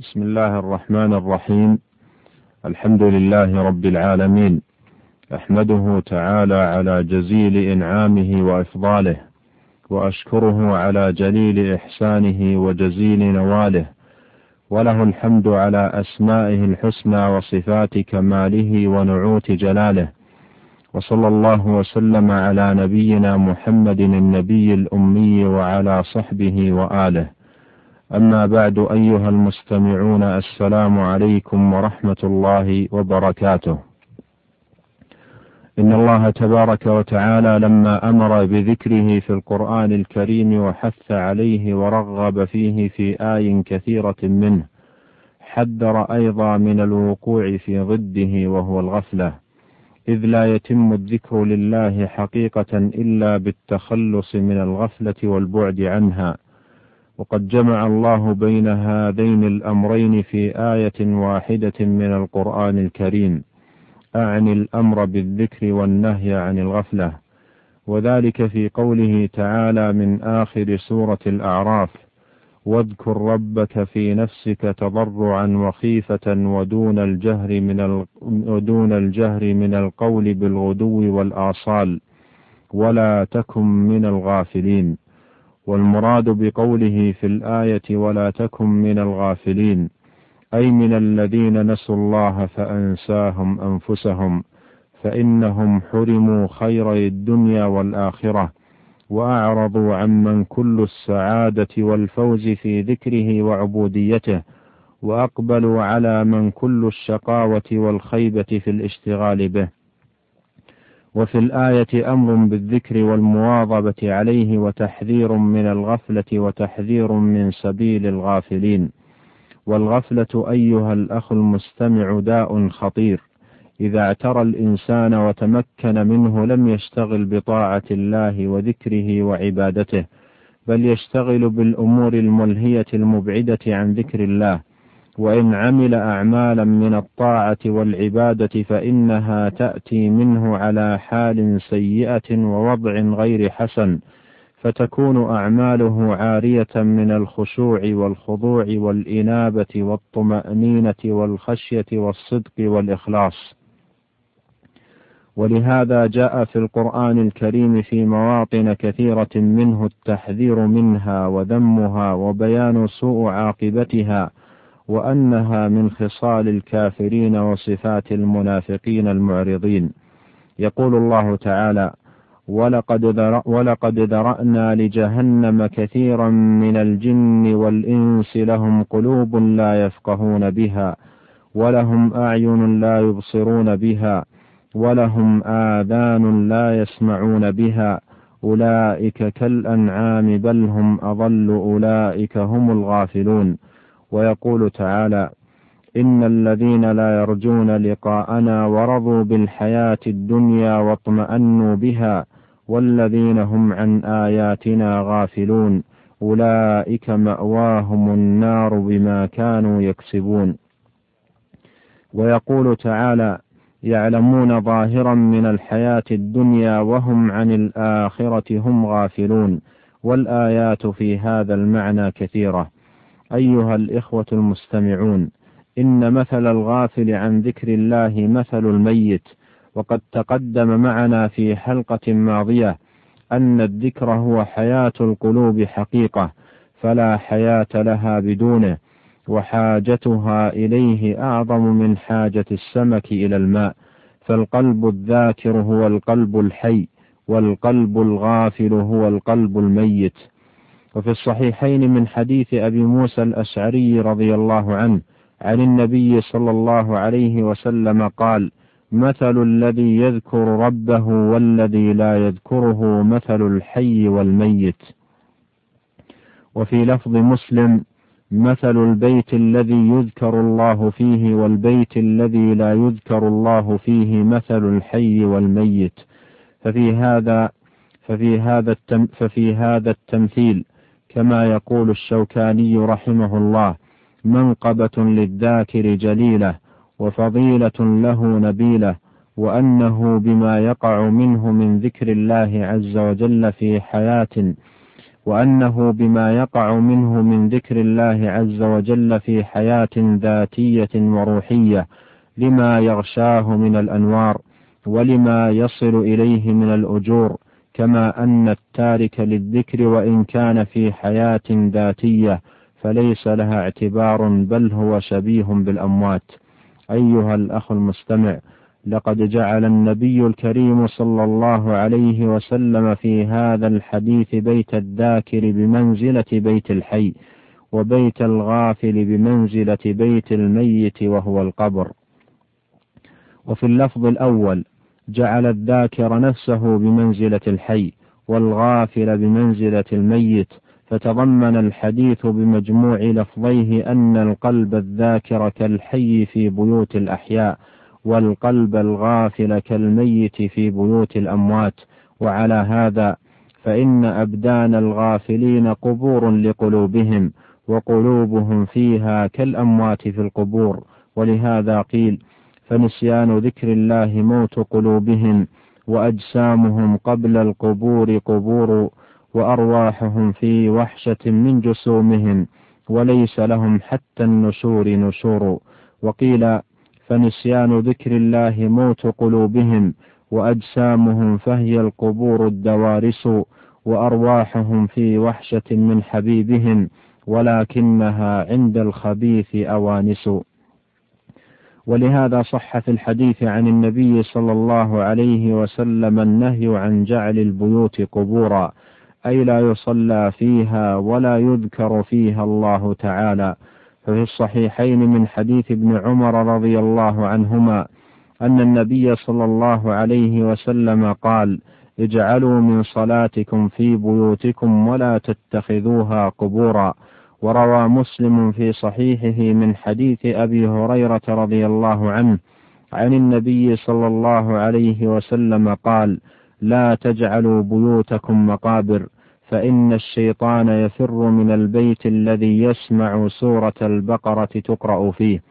بسم الله الرحمن الرحيم. الحمد لله رب العالمين. أحمده تعالى على جزيل إنعامه وإفضاله وأشكره على جليل إحسانه وجزيل نواله وله الحمد على أسمائه الحسنى وصفات كماله ونعوت جلاله. وصلى الله وسلم على نبينا محمد النبي الأمي وعلى صحبه وآله. أما بعد أيها المستمعون السلام عليكم ورحمة الله وبركاته. إن الله تبارك وتعالى لما أمر بذكره في القرآن الكريم وحث عليه ورغب فيه في آي كثيرة منه، حذر أيضا من الوقوع في ضده وهو الغفلة، إذ لا يتم الذكر لله حقيقة إلا بالتخلص من الغفلة والبعد عنها. وقد جمع الله بين هذين الأمرين في آية واحدة من القرآن الكريم. أعني الأمر بالذكر والنهي عن الغفلة. وذلك في قوله تعالى من آخر سورة الأعراف واذكر ربك في نفسك تضرعا وخيفة ودون الجهر من ودون الجهر من القول بالغدو والآصال ولا تكن من الغافلين. والمراد بقوله في الآية ولا تكن من الغافلين أي من الذين نسوا الله فأنساهم أنفسهم فإنهم حرموا خيري الدنيا والآخرة وأعرضوا عمن كل السعادة والفوز في ذكره وعبوديته وأقبلوا على من كل الشقاوة والخيبة في الاشتغال به. وفي الآية أمر بالذكر والمواظبة عليه وتحذير من الغفلة وتحذير من سبيل الغافلين. والغفلة أيها الأخ المستمع داء خطير. إذا اعترى الإنسان وتمكن منه لم يشتغل بطاعة الله وذكره وعبادته بل يشتغل بالأمور الملهية المبعدة عن ذكر الله. وإن عمل أعمالا من الطاعة والعبادة فإنها تأتي منه على حال سيئة ووضع غير حسن فتكون أعماله عارية من الخشوع والخضوع والإنابة والطمأنينة والخشية والصدق والإخلاص. ولهذا جاء في القرآن الكريم في مواطن كثيرة منه التحذير منها وذمها وبيان سوء عاقبتها وأنها من خصال الكافرين وصفات المنافقين المعرضين. يقول الله تعالى ولقد, ذر ولقد ذرأنا لجهنم كثيرا من الجن والإنس لهم قلوب لا يفقهون بها ولهم أعين لا يبصرون بها ولهم آذان لا يسمعون بها أولئك كالأنعام بل هم أضل أولئك هم الغافلون. ويقول تعالى إن الذين لا يرجون لقاءنا ورضوا بالحياة الدنيا واطمأنوا بها والذين هم عن آياتنا غافلون أولئك مأواهم النار بما كانوا يكسبون. ويقول تعالى يعلمون ظاهرا من الحياة الدنيا وهم عن الآخرة هم غافلون والآيات في هذا المعنى كثيرة. أيها الإخوة المستمعون إن مثل الغافل عن ذكر الله مثل الميت وقد تقدم معنا في حلقة ماضية أن الذكر هو حياة القلوب حقيقة فلا حياة لها بدونه وحاجتها إليه أعظم من حاجة السمك إلى الماء فالقلب الذاكر هو القلب الحي والقلب الغافل هو القلب الميت. وفي الصحيحين من حديث أبي موسى الأشعري رضي الله عنه عن النبي صلى الله عليه وسلم قال مثل الذي يذكر ربه والذي لا يذكره مثل الحي والميت وفي لفظ مسلم مثل البيت الذي يذكر الله فيه والبيت الذي لا يذكر الله فيه مثل الحي والميت ففي هذا ففي هذا التم ففي هذا التمثيل كما يقول الشوكاني رحمه الله منقبة للذاكر جليلة وفضيلة له نبيلة وأنه بما يقع منه من ذكر الله عز وجل في حياة وأنه بما يقع منه من ذكر الله عز وجل في حياة ذاتية وروحية لما يغشاه من الأنوار ولما يصل إليه من الأجور كما أن التارك للذكر وإن كان في حياة ذاتية فليس لها اعتبار بل هو شبيه بالأموات. أيها الأخ المستمع لقد جعل النبي الكريم صلى الله عليه وسلم في هذا الحديث بيت الذاكر بمنزلة بيت الحي وبيت الغافل بمنزلة بيت الميت وهو القبر. وفي اللفظ الأول جعل الذاكر نفسه بمنزلة الحي والغافل بمنزلة الميت فتضمن الحديث بمجموع لفظيه أن القلب الذاكر كالحي في بيوت الأحياء والقلب الغافل كالميت في بيوت الأموات. وعلى هذا فإن أبدان الغافلين قبور لقلوبهم وقلوبهم فيها كالأموات في القبور. ولهذا قيل فنسيان ذكر الله موت قلوبهم وأجسامهم قبل القبور قبور وأرواحهم في وحشة من جسومهم وليس لهم حتى النشور نشور وقيل فنسيان ذكر الله موت قلوبهم وأجسامهم فهي القبور الدوارس وأرواحهم في وحشة من حبيبهم ولكنها عند الخبيث أوانس ولهذا صح في الحديث عن النبي صلى الله عليه وسلم النهي عن جعل البيوت قبورا أي لا يصلى فيها ولا يذكر فيها الله تعالى. ففي الصحيحين من حديث ابن عمر رضي الله عنهما أن النبي صلى الله عليه وسلم قال اجعلوا من صلاتكم في بيوتكم ولا تتخذوها قبورا وروى مسلم في صحيحه من حديث أبي هريرة رضي الله عنه عن النبي صلى الله عليه وسلم قال لا تجعلوا بيوتكم مقابر فإن الشيطان يفر من البيت الذي يسمع سورة البقرة تقرأ فيه.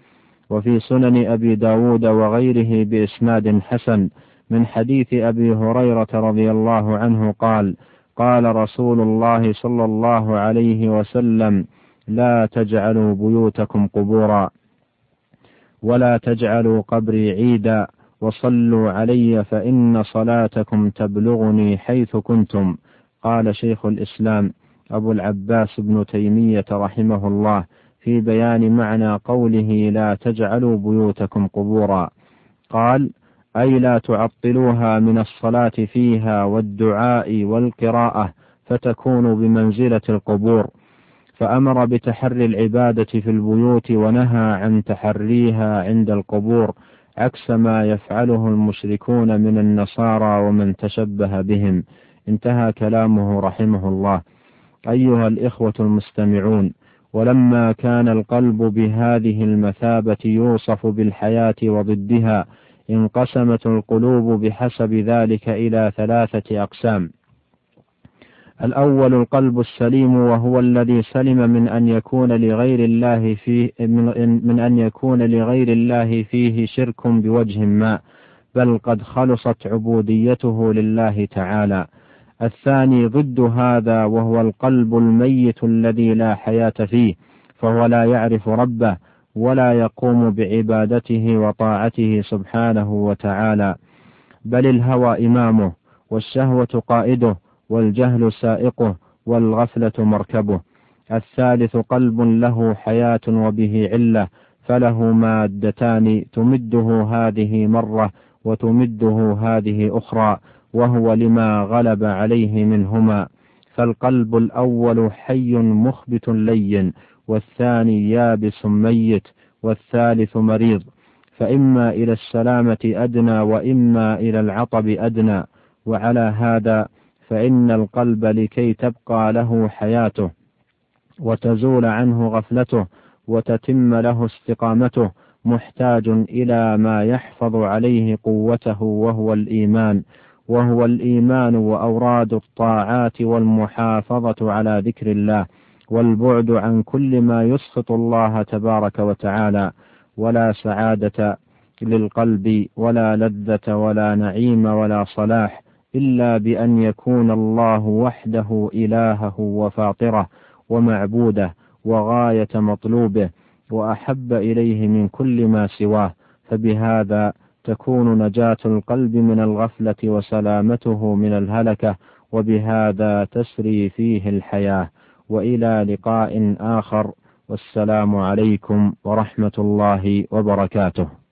وفي سنن أبي داود وغيره بإسناد حسن من حديث أبي هريرة رضي الله عنه قال قال رسول الله صلى الله عليه وسلم لا تجعلوا بيوتكم قبورا ولا تجعلوا قبري عيدا وصلوا علي فإن صلاتكم تبلغني حيث كنتم. قال شيخ الإسلام أبو العباس بن تيمية رحمه الله في بيان معنى قوله لا تجعلوا بيوتكم قبورا. قال أي لا تعطلوها من الصلاة فيها والدعاء والقراءة فتكون بمنزلة القبور. فأمر بتحري العبادة في البيوت ونهى عن تحريها عند القبور عكس ما يفعله المشركون من النصارى ومن تشبه بهم. انتهى كلامه رحمه الله. أيها الإخوة المستمعون ولما كان القلب بهذه المثابة يوصف بالحياة وضدها انقسمت القلوب بحسب ذلك إلى ثلاثة أقسام. الأول القلب السليم وهو الذي سلم من أن يكون لغير الله فيه من أن يكون لغير الله فيه شرك بوجه ما بل قد خلصت عبوديته لله تعالى. الثاني ضد هذا وهو القلب الميت الذي لا حياة فيه فهو لا يعرف ربه ولا يقوم بعبادته وطاعته سبحانه وتعالى. بل الهوى إمامه والشهوة قائده والجهل سائقه والغفلة مركبه. الثالث قلب له حياة وبه علة فله مادتان تمده هذه مرة وتمده هذه أخرى وهو لما غلب عليه منهما. فالقلب الأول حي مخبت لين والثاني يابس ميت والثالث مريض. فإما إلى السلامة أدنى وإما إلى العطب أدنى. وعلى هذا فإن القلب لكي تبقى له حياته وتزول عنه غفلته وتتم له استقامته محتاج إلى ما يحفظ عليه قوته وهو الإيمان وهو الإيمان وأوراد الطاعات والمحافظة على ذكر الله والبعد عن كل ما يسخط الله تبارك وتعالى ولا سعادة للقلب ولا لذة ولا نعيم ولا صلاح إلا بأن يكون الله وحده إلهه وفاطره ومعبوده وغاية مطلوبه وأحب إليه من كل ما سواه فبهذا تكون نجاة القلب من الغفلة وسلامته من الهلكة وبهذا تسري فيه الحياة. وإلى لقاء آخر والسلام عليكم ورحمة الله وبركاته.